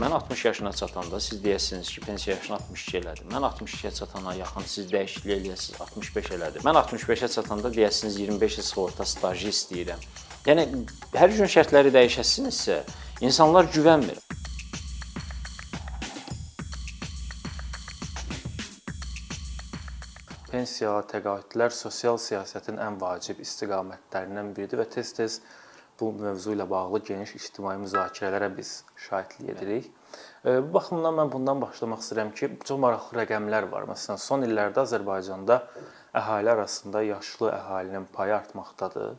mən 60 yaşına çatanda siz deyəsiniz ki, pensiya yaşını 62 elədim. Mən 62-yə çatana yaxın siz dəyişiklik eləyəsiniz, 65 elədim. Mən 65-ə çatanda deyəsiniz 25 il sığorta stajı istəyirəm. Yəni hər gün şərtləri dəyişəsinizsə, insanlar güvənmir. Pensiya, təqaüdlər sosial siyasətin ən vacib istiqamətlərindən biridir və tez-tez bu mövzu ilə bağlı geniş ictimai müzakirələrə biz şahidlik edirik. Bu baxımdan mən bundan başlamaq istəyirəm ki, çox maraqlı rəqəmlər var. Məsələn, son illərdə Azərbaycanda əhali arasında yaşlı əhalinin payı artmaqdadır.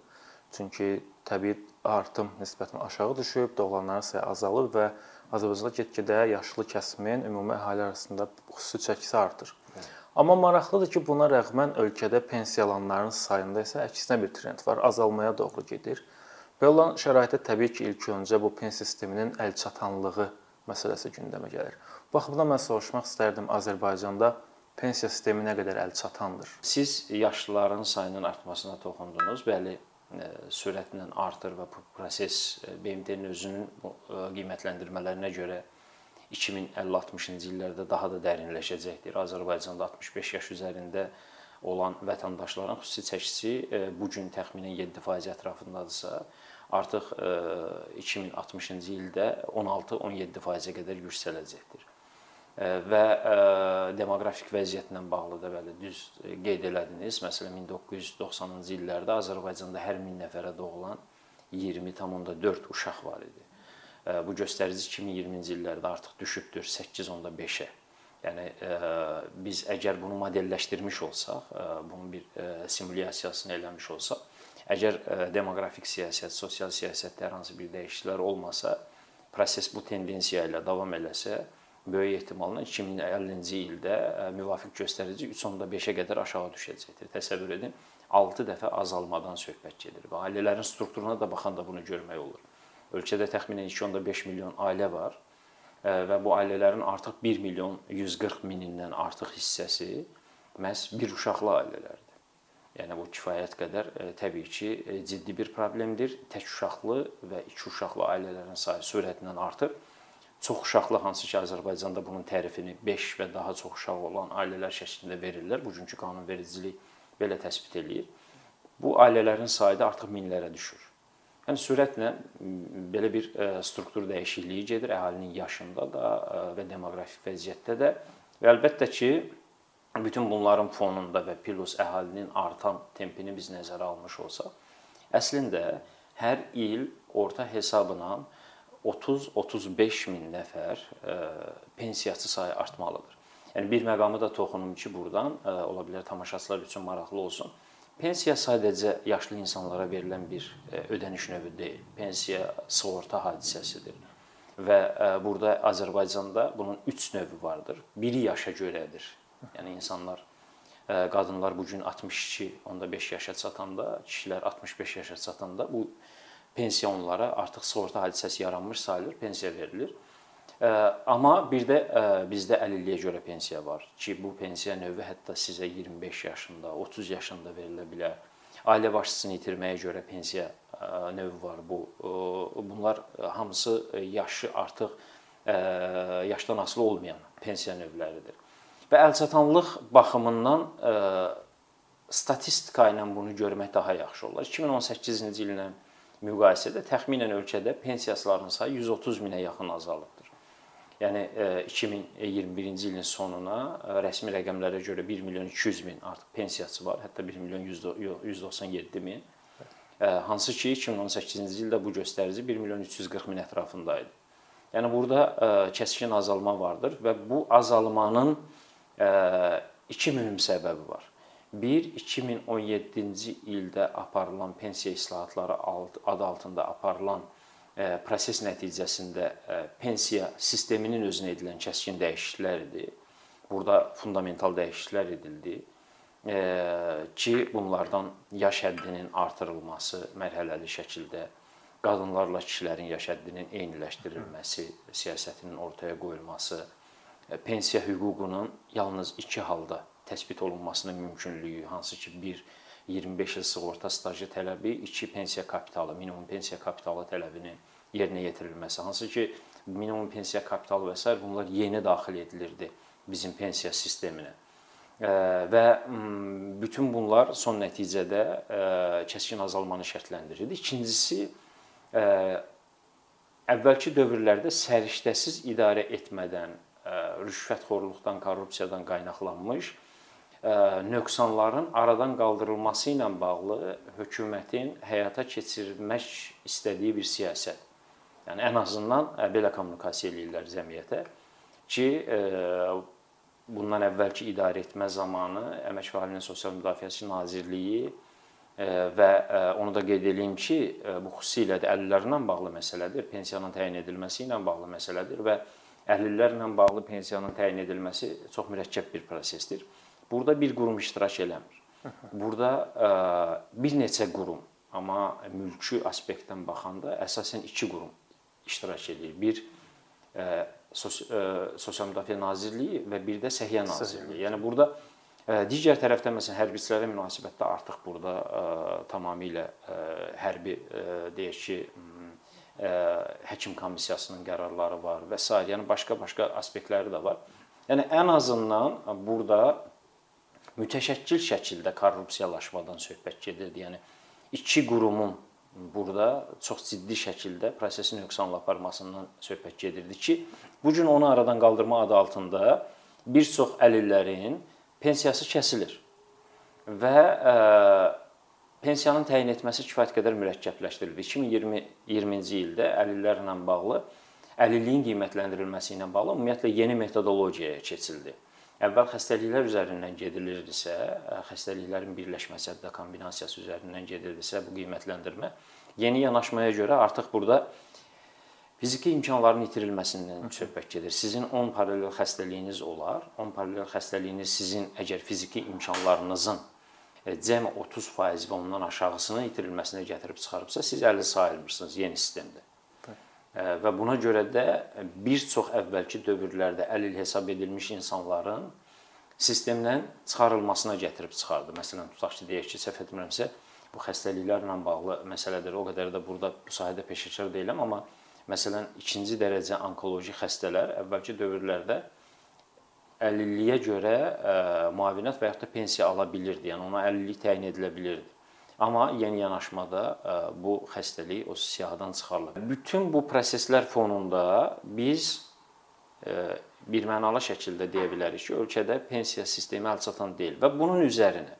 Çünki təbii artım nisbətən aşağı düşüb, doğulanların sayı azalıb və Azərbaycanda get-gedə yaşlı kəsimin ümumi əhali arasında xüsusi çəkisi artır. Amma maraqlıdır ki, buna rəğmən ölkədə pensiyalanların sayında isə əksinə bir trend var, azalmaya doğru gedir. Belə olan şəraitdə təbii ki, ilk öncə bu pensiya sisteminin əlçatanlığı məsələsi gündəmə gəlir. Baxımdan mən soruşmaq istərdim Azərbaycanda pensiya sistemi nə qədər əlçatandır? Siz yaşlıların sayının artmasına toxundunuz. Bəli, e, sürətlə artır və bu proses e, BMT-nin özünün qiymətləndirmələrinə görə 2050-60-cı illərdə daha da dərinləşəcəkdir. Azərbaycanda 65 yaş üzərində olan vətəndaşların xüsusi çəkisi e, bu gün təxminən 7% ətrafındadırsa, artıq 2060-cı e, ildə 16-17%-ə qədər yüksələcəkdir. E, və demoqrafik vəziyyətlə bağlı da bəli düz qeyd elədiniz. Məsələn 1990-cı illərdə Azərbaycanda hər 1000 nəfərə doğulan 20,4 uşaq var idi bu göstərici 2020-ci illərdə artıq düşübdür 8.5-ə. Yəni biz əgər bunu modelləşdirmiş olsaq, bunun bir simulyasiyasını eləmiş olsaq, əgər demoqrafik siyasət, sosial siyasətdə hər hansı bir dəyişikliklər olmasa, proses bu tendensiya ilə davam eləsə, böyük ehtimalla 2050-ci ildə müvafiq göstərici 3.5-ə qədər aşağı düşəcəkdir. Təsəvvür edin, 6 dəfə azalmadan söhbət gedir və ailələrin strukturuna da baxanda bunu görmək olur. Ölkədə təxminən 2.5 milyon ailə var və bu ailələrin artıq 1 milyon 140 minindən artıq hissəsi məhz bir uşaqlı ailələrdir. Yəni bu kifayət qədər təbii ki, ciddi bir problemdir. Tək uşaqlı və iki uşaqlı ailələrin sayı sürətlə artır. Çox uşaqlı hansı ki, Azərbaycanda bunun tərifini 5 və daha çox uşaq olan ailələr şəklində verirlər. Bugünkü qanunvericilik belə təsbit eləyir. Bu ailələrin sayı da artıq minlərə düşür. Yəni sürətlə belə bir struktur dəyişikliyi gedir əhalinin yaşında da və demoqrafik vəziyyətdə də. Və əlbəttə ki, bütün bunların fonunda və plus əhalinin artan tempini biz nəzərə almış olsaq, əslində hər il orta hesabla 30-35 min nəfər pensiyaçı sayı artmalıdır. Yəni bir məqamı da toxunum ki, burdan ola bilər tamaşaçılar üçün maraqlı olsun. Pensiya sadəcə yaşlı insanlara verilən bir e, ödəniş növü deyil. Pensiya sığorta hadisəsidir. Və e, burada Azərbaycanda bunun 3 növü vardır. Biri yaşa görədir. Yəni insanlar e, qadınlar bu gün 62, onda 5 yaşa çatanda, kişilər 65 yaşa çatanda bu pensiya onlara artıq sığorta hadisəsi yaranmış sayılır, pensiya verilir. Amma bir də bizdə əlilliyə görə pensiya var ki, bu pensiya növü hətta sizə 25 yaşında, 30 yaşında verilə bilər. Ailə başçısını itirməyə görə pensiya növü var. Bu bunlar hamısı yaşı artıq yaşdan asılı olmayan pensiya növləridir. Və əlçatanlıq baxımından statistika ilə bunu görmək daha yaxşı olar. 2018-ci illə müqayisədə təxminən ölkədə pensiyaçıların sayı 130 minə yaxın azalıbdır. Yəni 2021-ci ilin sonuna rəsmi rəqəmlərə görə 1 milyon 200 min artıq pensiyaçı var, hətta 1 milyon 197 min. Hansı ki 2018-ci ildə bu göstərici 1 milyon 340 min ətrafında idi. Yəni burada kəskin azalma vardır və bu azalmanın iki mühüm səbəbi var. Bir 2017-ci ildə aparılan pensiya islahatları adı altında aparılan proses nəticəsində pensiya sisteminin özünə edilən kəskin dəyişikliklər idi. Burada fundamental dəyişikliklər edildi ki, bunlardan yaş həddinin artırılması mərhələli şəkildə qadınlarla kişilərin yaş həddinin eyniləşdirilməsi siyasətinin ortaya qoyulması, pensiya hüququnun yalnız iki halda təsbit olunmasının mümkünlüyü, hansı ki, bir 25 il sığorta stajı tələbi, 2 pensiya kapitalı, minimum pensiya kapitalı tələbini yerinə yetirilməsi, hansı ki, minimum pensiya kapitalı və s. bunlar yeni daxil edilirdi bizim pensiya sisteminə. Və bütün bunlar son nəticədə kəskin azalmanı şərtləndirirdi. İkincisi əvvəlki dövrlərdə səriştəsiz idarə etmədən, rüşvətxorluqdan, korrupsiyadan qaynaqlanmış nöqsanların aradan qaldırılması ilə bağlı hökumətin həyata keçirmək istədiyi bir siyasət. Yəni ən azından belə kommunikasiya eləyirlər cəmiyyətə ki, bundan əvvəlki idarə etmə zamanı Əmək və Əhalinin Sosial Müdafiəsi Nazirliyi və onu da qeyd edeyim ki, bu xüsusilə də əlillərlə bağlı məsələdir, pensiyanın təyin edilməsi ilə bağlı məsələdir və əlillərlə bağlı pensiyanın təyin edilməsi çox mürəkkəb bir prosesdir. Burada bir qurum iştirak eləmir. Burada bir neçə qurum, amma mülki aspektdən baxanda əsasən iki qurum iştirak edir. Bir Sosial Müdafiə Nazirliyi və bir də Səhiyyə Nazirliyi. Yəni burada digər tərəfdən məsələn hərbiçilərə münasibətdə artıq burada tamamilə hərbi deyək ki, həkim komissiyasının qərarları var və s. yəni başqa-başqa aspektləri də var. Yəni ən azından burada mütəşəkkil şəkildə korrupsiyalaşmadan söhbət gedirdi. Yəni iki qurumun burada çox ciddi şəkildə prosesi nöqsanla aparmasından söhbət gedirdi ki, bu gün onu aradan qaldırma adı altında bir çox əlillərin pensiyası kəsilir və pensiyanın təyin etməsi kifayət qədər mürəkkəbləşdirildi. 2020-ci ildə əlillərlə bağlı əlilliyin qiymətləndirilməsi ilə bağlı ümumiyyətlə yeni metodologiyaya keçildi. Əvvəl xəstəliklər üzərindən gedilirdisə, xəstəliklərin birləşməsi, hətta kombinasiyası üzərindən gedirdisə bu qiymətləndirmə yeni yanaşmaya görə artıq burada fiziki imkanların itirilməsindən söhbət gedir. Sizin 10 paralel xəstəliyiniz olar. 10 paralel xəstəliyiniz sizin əgər fiziki imkanlarınızın cəmi 30% və ondan aşağısının itirilməsinə gətirib çıxarıbsa, siz əlil sayılmırsınız yeni sistemdə. Və buna görə də bir çox əvvəlki dövrlərdə əlil hesab edilmiş insanların sistemdən çıxarılmasına gətirib çıxardı. Məsələn, tutaq ki, deyək ki, səhv etmirəmsə, bu xəstəliklərlə bağlı məsələdir. O qədər də burada bu sahədə peşəkar deyiləm, amma məsələn, ikinci dərəcə onkoloji xəstələr əvvəlki dövrlərdə əlilliyə görə ə, müavinət və yaxud da pensiya ala bilirdi. Yəni ona əlillik təyin edilə bilirdi. Amma yeni yanaşmada e, bu xəstəlik o siyahıdan çıxarılır. Bütün bu proseslər fonunda biz e, bir mənalı şəkildə deyə bilərik ki, ölkədə pensiya sistemi əlçatan deyil və bunun üzərinə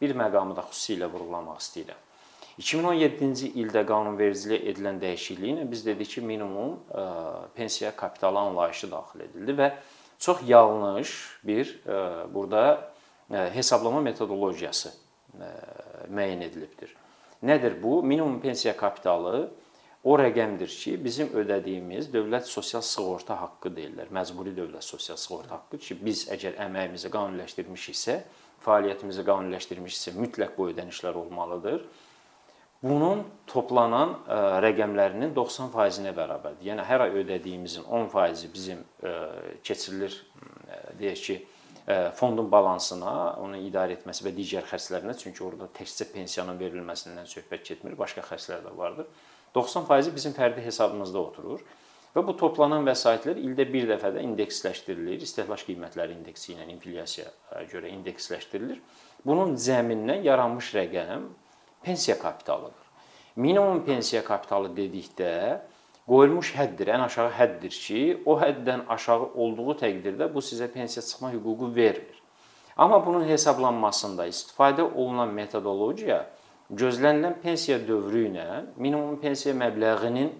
bir məqamı da xüsusilə vurğulamaq istəyirəm. 2017-ci ildə qanunvericiliyə edilən dəyişikliklə biz dedik ki, minimum ə, e, pensiya kapitalı anlayışı daxil edildi və çox yanlış bir ə, burada ə, hesablama metodologiyası müəyyən edilibdir. Nədir bu? Minimum pensiya kapitalı o rəqəmdir ki, bizim ödədiyimiz dövlət sosial sığorta haqqı deyirlər. Məcburi dövlət sosial sığorta haqqı ki, biz əgər əməyimizi qanuniləşdirmişiksə, fəaliyyətimizi qanuniləşdirmişiksə, mütləq bu ödənişlər olmalıdır. Bunun toplanan ə, rəqəmlərinin 90%-nə bərabərdir. Yəni hər ay ödədiyimizin 10%-i bizim ə, keçirilir ə, deyək ki, fondun balansına, onu idarə etməsi və digər xərclərinə, çünki orada təkcə pensiyanın verilməsindən söhbət getmir, başqa xərclər də vardır. 90% bizim fərdi hesabımızda oturur və bu toplanan vəsaitlər ildə bir dəfə də indeksləşdirilir. İstehlak qiymətləri indeksi ilə inflyasiyaya görə indeksləşdirilir. Bunun cəmindən yaranmış rəqəm pensiya kapitalıdır. Minimum pensiya kapitalı dedikdə qoyulmuş həddir, ən aşağı həddir ki, o həddən aşağı olduğu təqdirdə bu sizə pensiya çıxma hüququ vermir. Amma bunun hesablanmasında istifadə olunan metodologiya gözlənilən pensiya dövrü ilə minimum pensiya məbləğinin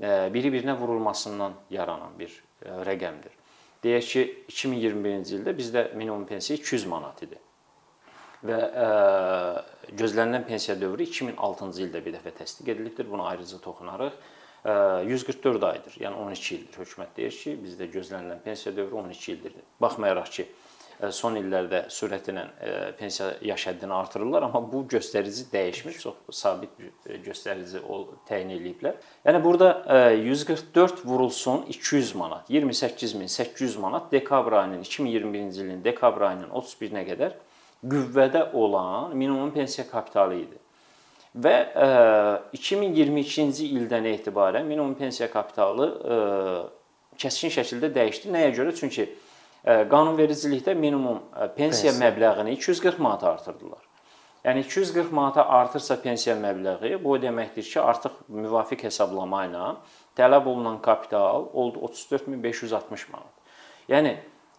e, biri-birinə vurulmasından yaranan bir e, rəqəmdir. Deyək ki, 2021-ci ildə bizdə minimum pensiya 200 manat idi. Və ə, e, gözlənilən pensiya dövrü 2006-cı ildə bir dəfə təsdiq edilibdir. Buna ayrıca toxunarıq. 144 aydır. Yəni 12 ildir. Hökumət deyir ki, bizdə gözlənilən pensiya dövrü 12 ildir. Baxmayaraq ki, son illərdə sürətlə pensiya yaş həddini artırırlar, amma bu göstərici dəyişmir. Çox sabit bir göstərici təyin eləyiblər. Yəni burada 144 vurulsun 200 manat, 28800 manat dekabr ayının 2021-ci ilin dekabr ayının 31-nə qədər qüvvədə olan minimum pensiya kapitalı idi. Və 2022-ci ildən etibarən minimum pensiya kapitalı kəskin şəkildə dəyişdi. Nəyə görə? Çünki qanunvericilikdə minimum pensiya, pensiya məbləğini 240 manata artırdılar. Yəni 240 manata artırsa pensiya məbləği, bu o deməkdir ki, artıq müvafiq hesablama ilə tələb olunan kapital oldu 34560 manat. Yəni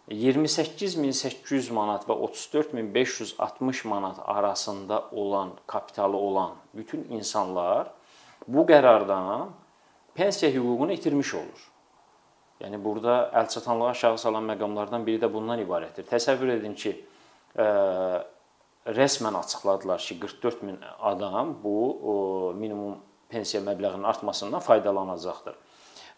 28800 manat və 34560 manat arasında olan kapitalı olan bütün insanlar bu qərardan pensiya hüququnu itirmiş olur. Yəni burada əlçatanlığı aşağı salan məqamlardan biri də bundan ibarətdir. Təsəvvür edin ki, ə, rəsmən açıqladılar ki, 44 min adam bu o, minimum pensiya məbləğinin artmasından faydalanacaqdır.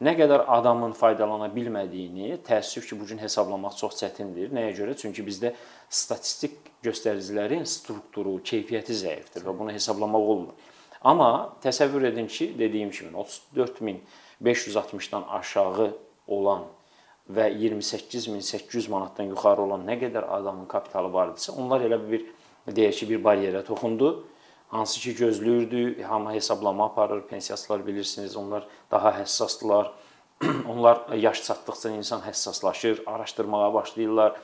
Nə qədər adamın faydalana bilmədiyini təəssüf ki, bu gün hesablamaq çox çətindir. Nəyə görə? Çünki bizdə statistik göstəricilərin strukturu, keyfiyyəti zəifdir və bunu hesablamaq olmur. Amma təsəvvür edin ki, dediyim kimi 34560-dan aşağı olan və 28800 manatdan yuxarı olan nə qədər adamın kapitalı var idisə, onlar elə bir deyək ki, bir baryerə toxundu hansı ki gözləyirdi, hamı hesablama aparır, pensiyaçılar bilirsiniz, onlar daha həssasdılar. onlar yaş çatdıqca insan həssaslaşır, araşdırmağa başlayırlar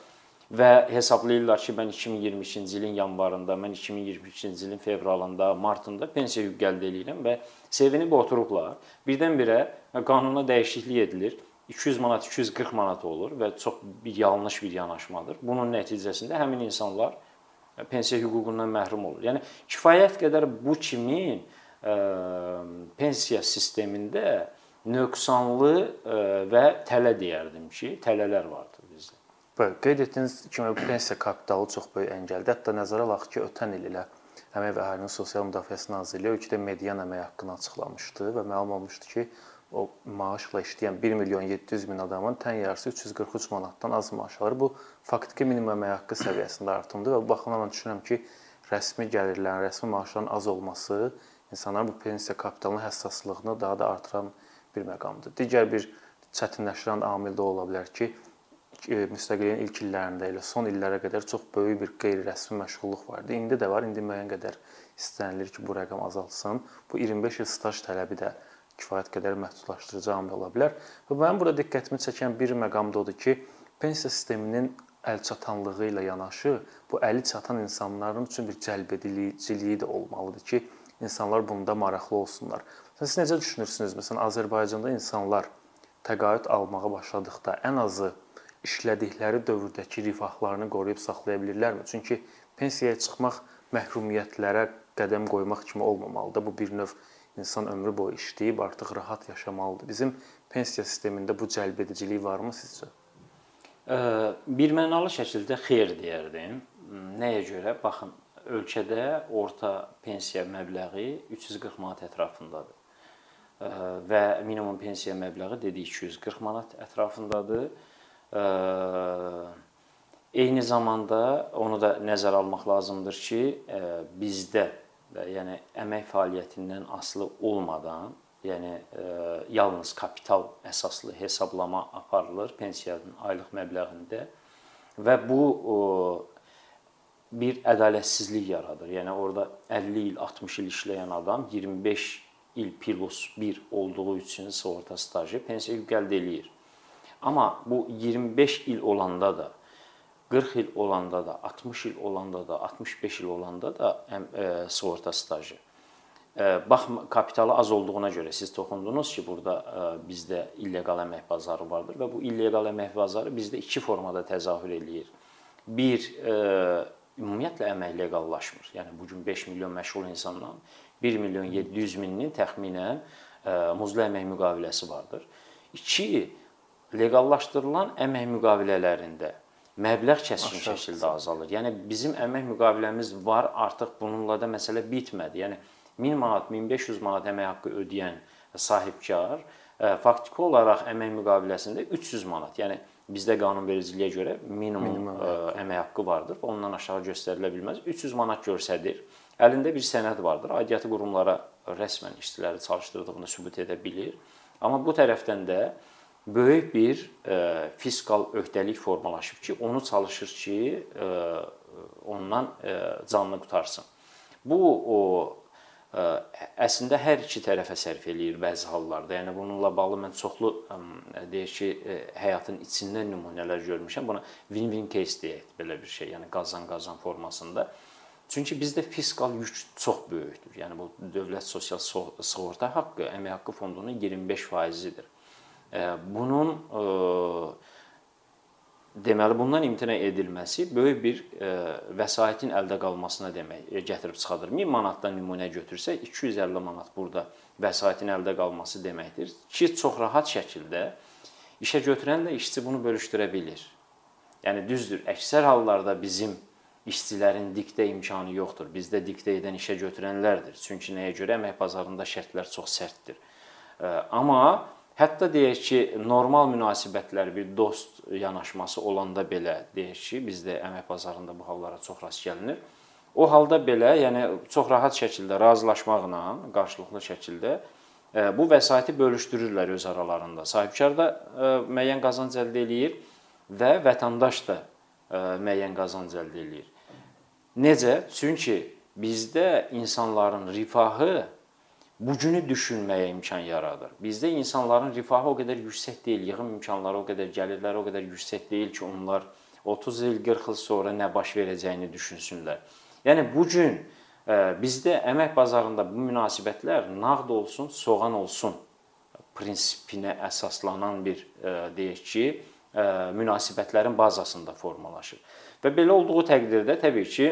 və hesablayırlar ki, mən 2022-ci ilin yanvarında, mən 2022-ci ilin fevralında, martında pensiya hüquq əldə edirəm və sevinib oturublar. Birdən-birə qanuna dəyişiklik edilir. 200 manat 240 manat olur və çox bir yanlış bir yanaşmadır. Bunun nəticəsində həmin insanlar pensiya hüququndan məhrum olur. Yəni kifayət qədər bu kimi ə, pensiya sistemində nöqsanlı ə, və tələ deyərdim ki, tələlər vardır bizdə. Bəli, qeyd etdiyiniz kimi pensiya kapitalı çox böyük əngəldir. Hətta nəzərə alaq ki, ötən il ilə Əmək və Əhalinin Sosial Müdafiəsi Nazirliyi ölkədə median əmək haqqını açıqlamışdı və məlum olmuşdu ki, o maaşla işləyən 1 milyon 700 min adamın tən yarısı 343 manatdan az maaş alır. Bu faktiki minimum əmək haqqı səviyyəsində artımdır və bu baxımdan mən düşünürəm ki, rəsmi gəlirlərin, rəsmi maaşların az olması insanların bu pensiya kapitalının həssaslığını daha da artıran bir məqamdır. Digər bir çətinləşdirən amil də ola bilər ki, müstəqilliyin ilk illərində elə son illərə qədər çox böyük bir qeyri-rəsmi məşğulluq vardı. İndi də var. İndi müəyyən qədər istənilir ki, bu rəqəm azalsın. Bu 25 il staj tələbi də kifayət qədər məhdudlaşdırıcı amil ola bilər. Və mənim burada diqqətimi çəkən bir məqam da odur ki, pensiya sisteminin əlçatanlığı ilə yanaşı bu əli çatan insanların üçün bir cəlbediciliyi də olmalıdır ki, insanlar bunda maraqlı olsunlar. Siz necə düşünürsünüz? Məsələn, Azərbaycanda insanlar təqaüd almağa başladıqda ən azı işlədikləri dövrdəki rifahlarını qoruyub saxlaya bilirlərmi? Çünki pensiyaya çıxmaq məhrumiyyətlərə qədəm qoymaq kimi olmamalıdır. Bu bir növ insan ömrü boyu işləyib artıq rahat yaşamalıdır. Bizim pensiya sistemində bu cəlbedicilik varmı sizcə? Bir mənalı şəkildə xeyr deyərdim. Nəyə görə? Baxın, ölkədə orta pensiya məbləği 340 manat ətrafındadır. Və minimum pensiya məbləği dedik 240 manat ətrafındadır. Eyni zamanda onu da nəzərə almaq lazımdır ki, bizdə və yəni əmək fəaliyyətindən asılı olmadan, yəni e, yalnız kapital əsaslı hesablama aparılır pensiyanın aylıq məbləğində və bu o, bir ədalətsizlik yaradır. Yəni orada 50 il, 60 il işləyən adam 25 il plus 1 olduğu üçün sığorta stajı pensiya hüquq əldə eləyir. Amma bu 25 il olanda da 40 il olanda da, 60 il olanda da, 65 il olanda da həm e, sığorta stajı. E, bax kapitalı az olduğuna görə siz toxundunuz ki, burada e, bizdə illeqal əmək bazarı vardır və bu illeqal əmək bazarı bizdə iki formada təzahür eləyir. Bir e, ümumiyyətlə əmək leqallaşmır. Yəni bu gün 5 milyon məşğul insandan 1 milyon 700 mininin təxminən e, muzlu əmək müqaviləsi vardır. 2 leqallaşdırılan əmək müqavilələrində məbləğ kəskin şəkildə azalır. Yəni bizim əmək müqaviləmiz var, artıq bununla da məsələ bitmədi. Yəni 1000 manat, 1500 manat əmək haqqı ödəyən sahibkar e, faktiki olaraq əmək müqaviləsində 300 manat, yəni bizdə qanunvericiliyə görə minimum, minimum ə, e, əmək haqqı vardır. Ondan aşağı göstərilə bilməz. 300 manat göstərir. Əlində bir sənəd vardır. Aidiyyəti qurumlara rəsmən işçiləri çalışdırdığını sübut edə bilir. Amma bu tərəfdən də böyük bir e, fiskal öhdəlik formalaşıb ki, onu çalışır ki, e, ondan e, canını qutarsın. Bu o əslində hər iki tərəfə sərf eləyir bəzi hallarda. Yəni bununla bağlı mən çoxlu deyək ki, həyatın içindən nümunələr görmüşəm. Buna win-win case deyək, belə bir şey, yəni qazan-qazan formasında. Çünki bizdə fiskal yük çox böyükdür. Yəni bu dövlət sosial sığorta haqqı, əmək haqqı fondunun 25%-idir. Bunun deməli bundan imtina edilməsi böyük bir vəsaitin əldə qalmasına demək gətirib çıxardır. 1000 manatdan nümunə götürsək, 250 manat burada vəsaitin əldə qalması deməkdir ki, çox rahat şəkildə işə götürənlə işçi bunu bölüşdürə bilir. Yəni düzdür, əksər hallarda bizim işçilərin diktə imkanı yoxdur. Bizdə diktə edən işə götürənlərdir. Çünki nəyə görə əmək bazarında şərtlər çox sərtdir. Amma hətta deyək ki, normal münasibətlər bir dost yanaşması olanda belə deyək ki, bizdə əmək bazarında bu hallara çox rast gəlinir. O halda belə, yəni çox rahat şəkildə razılaşmaqla, qarşılıqlı şəkildə bu vəsaiti bölüşdürürlər öz aralarında. Sahibkar da müəyyən qazanc əldə eləyir və vətəndaş da müəyyən qazanc əldə eləyir. Necə? Çünki bizdə insanların rifahı bu günü düşünməyə imkan yaradır. Bizdə insanların rifahı o qədər yüksək deyil, yığım imkanları o qədər, gəlirləri o qədər yüksək deyil ki, onlar 30 il, 40 il sonra nə baş verəcəyini düşünsünlər. Yəni bu gün e, bizdə əmək bazarında bu münasibətlər nağd olsun, soğan olsun prinsipinə əsaslanan bir e, deyək ki, e, münasibətlərin bazasında formalaşır. Və belə olduğu təqdirdə təbii ki,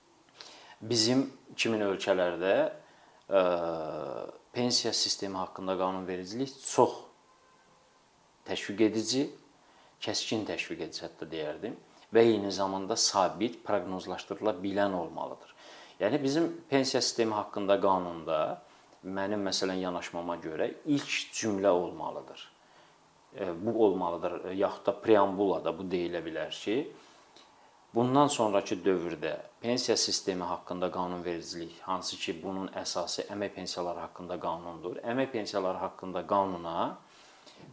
bizim kimin ölkələrdə pensiya sistemi haqqında qanunvericilik çox təşviq edici, kəskin təşviq edici hətta deyərdim və eyni zamanda sabit, proqnozlaşdırıla bilən olmalıdır. Yəni bizim pensiya sistemi haqqında qanunda mənim məsələn yanaşmama görə ilk cümlə olmalıdır. Bu olmalıdır, yaxud da preambulada bu deyilə bilər ki, Bundan sonrakı dövrdə pensiya sistemi haqqında qanunvericilik, hansı ki, bunun əsası əmək pensiyaları haqqında qanundur. Əmək pensiyaları haqqında qanuna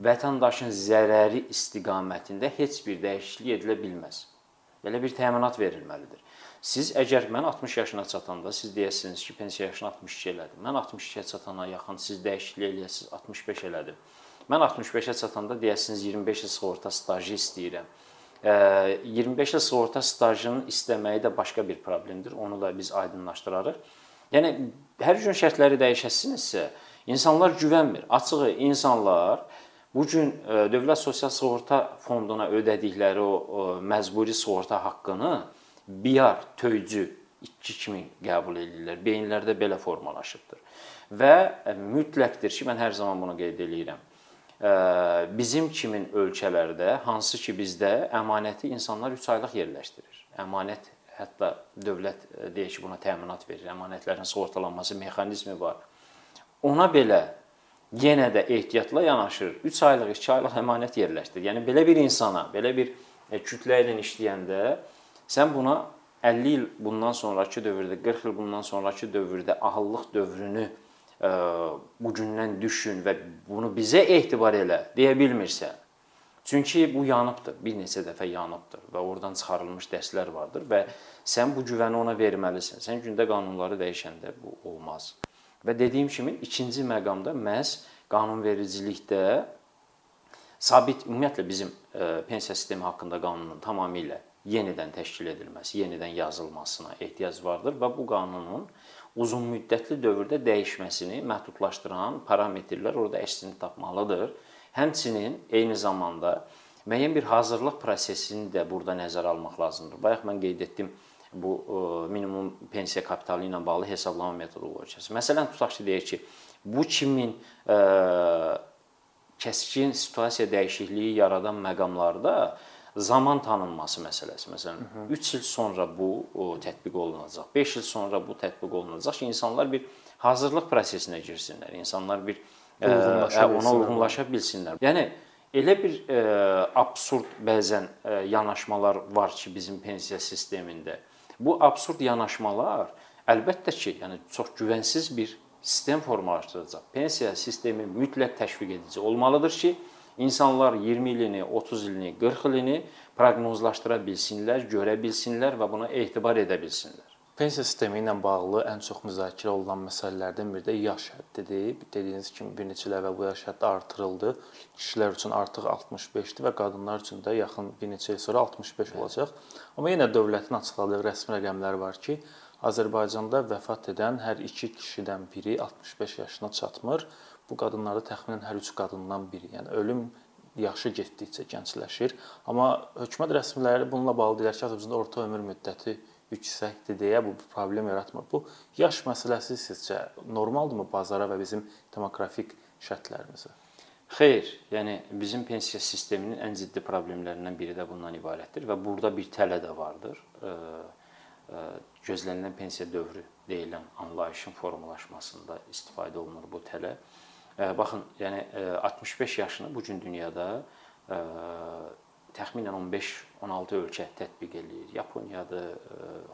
vətəndaşın zərəri istiqamətində heç bir dəyişiklik edilə bilməz. Belə bir təminat verilməlidir. Siz əgər mən 60 yaşına çatanda siz deyəsiniz ki, pensiya yaşını 62 elədim. Mən 62-yə çatana yaxın siz dəyişiklik eləyəsiniz 65 elədim. Mən 65-ə çatanda deyəsiniz 25 il sığorta stajı istəyirəm. 25 il sığorta stajının istəməyi də başqa bir problemdir. Onu da biz aydınlaşdırarıq. Yəni hər gün şərtləri dəyişəsinizsə, insanlar güvənmir. Açığı insanlar bu gün Dövlət Sosial Sığorta Fonduna ödədikləri o, məcburi sığorta haqqını biyar, töycü, itki kimi qəbul edirlər. Beyinlərdə belə formalaşıbdır. Və mütləqdir ki, mən hər zaman bunu qeyd eləyirəm bizim kimin ölkələrdə hansı ki bizdə əmanəti insanlar 3 aylıq yerləşdirir. Əmanət hətta dövlət deyək ki, buna təminat verir. Əmanətlərin sığortalanması mexanizmi var. Ona belə yenə də ehtiyatla yanaşır. 3 aylıq, 2 aylıq əmanət yerləşdir. Yəni belə bir insana, belə bir e, kütlə ilə işləyəndə sən buna 50 il bundan sonrakı dövrdə, 40 il bundan sonrakı dövrdə ahıllıq dövrünü bu gündən düşün və bunu bizə etibar elə deyə bilmirsən. Çünki bu yanıbdır, bir neçə dəfə yanıbdır və oradan çıxarılmış dərslər vardır və sən bu güvəni ona verməlisən. Sən gündə qanunları dəyişəndə bu olmaz. Və dediyim kimi ikinci məqamda məhz qanunvericilikdə sabit ümumiyyətlə bizim pensiya sistemi haqqında qanunun tamamilə yenidən təşkil edilməsi, yenidən yazılmasına ehtiyac vardır və bu qanunun uzunmüddətli dövrdə dəyişməsini məhdudlaşdıran parametrlər orada əksini tapmalıdır. Həmçinin eyni zamanda müəyyən bir hazırlıq prosesini də burada nəzərə almaq lazımdır. Bayaq mən qeyd etdim bu e, minimum pensiya kapitalı ilə bağlı hesablama metodologiyası. Məsələn, tutaq ki, deyək ki, bu kimin ə, e, kəskin situasiya dəyişikliyi yaradan məqamlarda zaman tanınması məsələsi. Məsələn, 3 il sonra bu o, tətbiq olunacaq. 5 il sonra bu tətbiq olunacaq ki, insanlar bir hazırlıq prosesinə girsinlər. İnsanlar bir uyğunlaşa ə, ona uyğunlaşa bilsinlər. Yəni elə bir ə, absurd bəzən ə, yanaşmalar var ki, bizim pensiya sistemində. Bu absurd yanaşmalar əlbəttə ki, yəni çox güvənsiz bir sistem formalaşdıracaq. Pensiya sistemi mütləq təşviq edici olmalıdır ki, İnsanlar 20 ilini, 30 ilini, 40 ilini proqnozlaşdıra bilsinlər, görə bilsinlər və buna etibar edə bilsinlər. Pensiya sistemi ilə bağlı ən çox müzakirə olunan məsələlərdən biri də yaş həddidir. Dediyiniz kimi bir neçə il əvvəl bu yaş həddi artırıldı. Kişilər üçün artıq 65-dir və qadınlar üçün də yaxın bir neçə il sonra 65 olacaq. Amma yenə dövlətin açıqladığı rəsmi rəqəmlər var ki, Azərbaycanda vəfat edən hər 2 kişidən biri 65 yaşına çatmır. Bu qadınlarda təxminən hər 3 qadından biri. Yəni ölüm yaşı getdikcə gəncləşir. Amma hökumət rəsmiləri bununla bağlı deyirlər ki, Azərbaycanda orta ömür müddəti yüksəkdir deyə bu problem yaratmır. Bu yaş məsələsi sizcə normaldırmı bazara və bizim demoqrafik şərtlərimizə? Xeyr, yəni bizim pensiya sisteminin ən ciddi problemlərindən biri də bundan ibarətdir və burada bir tələ də vardır. Gözlənilən pensiya dövrü deyilən anlayışın formalaşmasında istifadə olunur bu tələ. Baxın, yəni 65 yaşını bu gün dünyada təxminən 15-16 ölkə tətbiq eləyir. Yaponiyadır,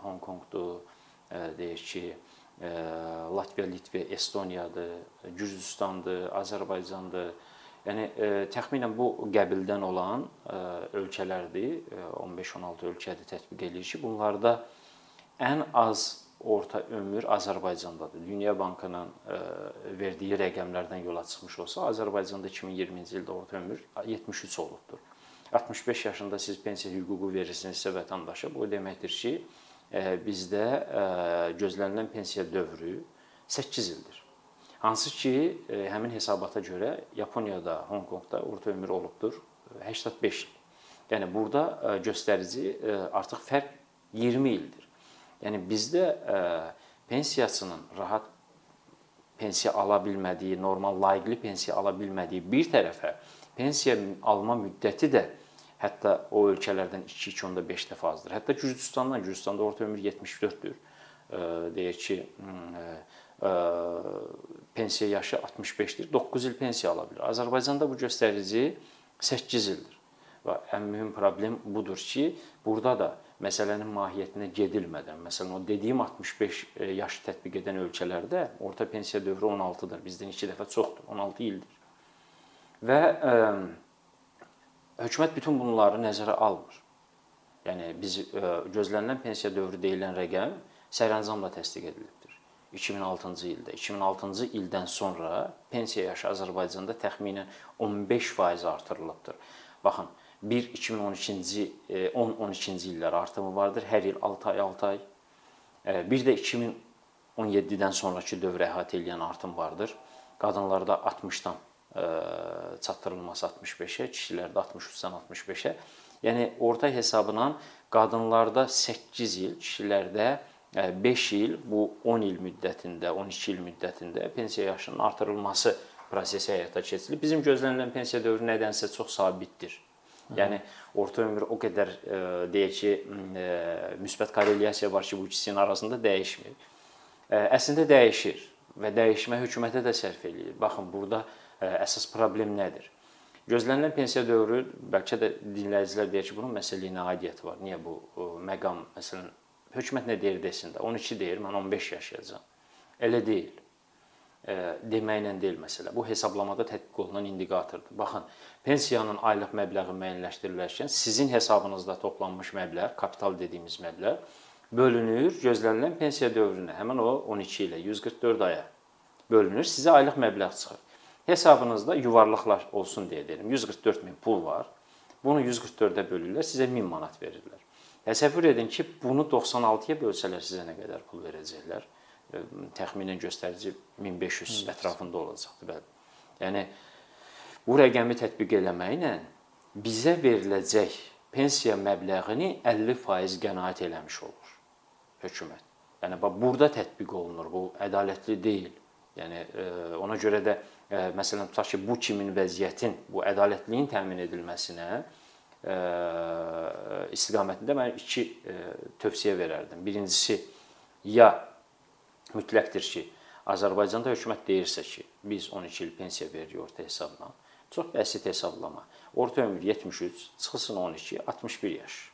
Honkonqdur, deyək ki, Latviya, Litva, Estoniyadır, Gürcüstandır, Azərbaycandır. Yəni təxminən bu qəbildən olan ölkələrdir. 15-16 ölkədə tətbiq eləyir ki, bunlarda ən az orta ömür Azərbaycandadır. Dünya Bankının verdiyi rəqəmlərdən yola çıxmış olsa, Azərbaycanda 2020-ci ildə orta ömür 73 olubdur. 65 yaşında siz pensiya hüququ verirsinizsə vətəndaşa, bu deməkdir ki, e, bizdə e, gözlənilən pensiya dövrü 8 ildir. Hansı ki, e, həmin hesabata görə Yaponiyada, Honkonqda orta ömür olubdur 85 il. Yəni burada göstərici artıq fərq 20 ildir. Yəni bizdə pensiyaçının rahat pensiya ala bilmədiyi, normal layiqli pensiya ala bilmədiyi bir tərəfə pensiya alma müddəti də Hətta o ölkələrdən 2-2.5 dəfə azdır. Hətta Gürcüstandan, Gürcüstanda orta ömür 74-dür. Deyək ki, pensiya yaşı 65-dir. 9 il pensiya ala bilər. Azərbaycanda bu göstərici 8 ildir. Və ən mühüm problem budur ki, burada da məsələnin mahiyyətinə gedilmədən, məsələn, o dediyim 65 yaşı tətbiq edən ölkələrdə orta pensiya dövrü 16-dır. Bizdən 2 dəfə çoxdur, 16 ildir. Və ə, hökumət bütün bunları nəzərə almır. Yəni biz e, gözlənilən pensiya dövrü deyilən rəqəm sərəncamla təsdiq edilibdir. 2006-cı ildə. 2006-cı ildən sonra pensiya yaşı Azərbaycanda təxminən 15% artırılıbdır. Baxın, bir 2012-ci 10-12-ci illər artımı vardır. Hər il 6 ay, 6 ay. E, bir də 2017-dən sonrakı dövrə əhatə edən artım vardır. Qadınlarda 60-dan çatdırılması 65-ə, kişilərdə 63-dən 65-ə. Yəni orta hesabla qadınlarda 8 il, kişilərdə 5 il, bu 10 il müddətində, 12 il müddətində pensiya yaşının artırılması prosesi həyata keçirilib. Bizim gözlənilən pensiya dövrü nədənsə çox sabitdir. Yəni orta ömür o qədər deyək ki, müsbət korrelyasiya var ki, bu ikisinin arasında dəyişmir. Əslində dəyişir və dəyişmə hökumətə də sərf eləyir. Baxın, burada əsas problem nədir? Gözlənilən pensiya dövrü bəlkə də dinləyicilər deyir ki, bunun məsəlliyinə aidiyyəti var. Niyə bu məqam məsələn hökumət nə deyir desin də 12 deyir, mən 15 yaşayacağam. Elə deyil. Deməklə deyil məsələ. Bu hesablamada tətbiq olunan indikatordur. Baxın, pensiyanın aylıq məbləği müəyyənləşdirilərkən sizin hesabınızda toplanmış məbləğ, kapital dediyimiz məbləğ bölünür gözlənilən pensiya dövrünə. Həmin o 12 ilə 144 aya bölünür, sizə aylıq məbləğ çıxır. Hesabınızda yuvarlaqlar olsun deyə deyirəm. 144 min pul var. Bunu 144-ə bölürlər, sizə 1000 manat verirlər. Təsəvvür edin ki, bunu 96-ya bölsələr sizə nə qədər pul verəcəklər? Təxminən göstərici 1500 evet. ətrafında olacaqdır bəli. Yəni bu rəqəmi tətbiq eləməklə bizə veriləcək pensiya məbləğini 50% qənaət eləmiş olur hökumət. Yəni bax burada tətbiq olunur. Bu ədalətli deyil. Yəni ona görə də məsələn tutaq ki, bu kimin vəziyyətin, bu ədalətliyin təmin edilməsinə istiqamətində mən iki tövsiyə verərdim. Birincisi ya mütləqdir ki, Azərbaycanda hökumət deyirsə ki, biz 12 il pensiya veririk orta hesabla. Çox bəsit hesablama. Orta ömür 73, çıxılsın 12, 61 yaş.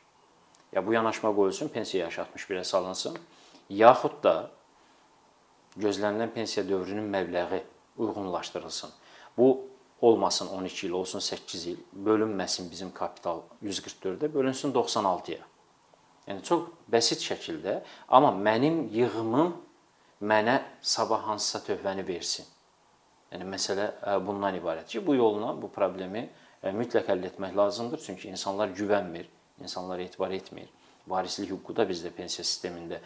Ya bu yanaşma qoyulsun, pensiya yaşı 61-ə salınsın, yaxud da gözlənilən pensiya dövrünün məbləği uyğunlaşdırılsın. Bu olmasın 12 il, olsun 8 il, bölünməsin bizim kapital 144-də, bölünsün 96-ya. Yəni çox bəsit şəkildə, amma mənim yığımım mənə sabah hansısa töhfəni versin. Yəni məsələ bundan ibarətdir ki, bu yolla bu problemi mütləq həll etmək lazımdır, çünki insanlar güvənmir, insanlar etibar etmir. Varislik hüququ da bizdə pensiya sistemində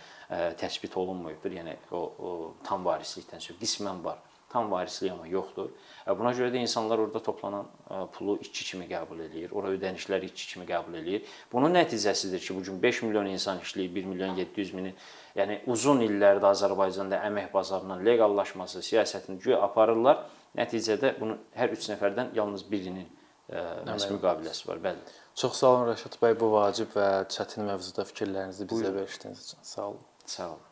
təsbit olunmayıbdır. Yəni o, o tam varislikdən söz qismən var tam varislik amma yoxdur. Buna görə də insanlar orada toplanan pulu içki kimi qəbul eləyir. Ora ödənişləri içki kimi qəbul eləyir. Bunun nəticəsidir ki, bu gün 5 milyon insan işləyir, 1 milyon 700 mini. Yəni uzun illərdə Azərbaycanda əmək bazarının leqallaşması siyasətini güya aparırlar. Nəticədə bunun hər 3 nəfərdən yalnız birinin məhz müqaviləsi var. Bəli. Çox sağ olun Rəşad bəy bu vacib və çətin mövzuda fikirlərinizi bizə verdiyiniz üçün. Sağ olun. Sağ olun.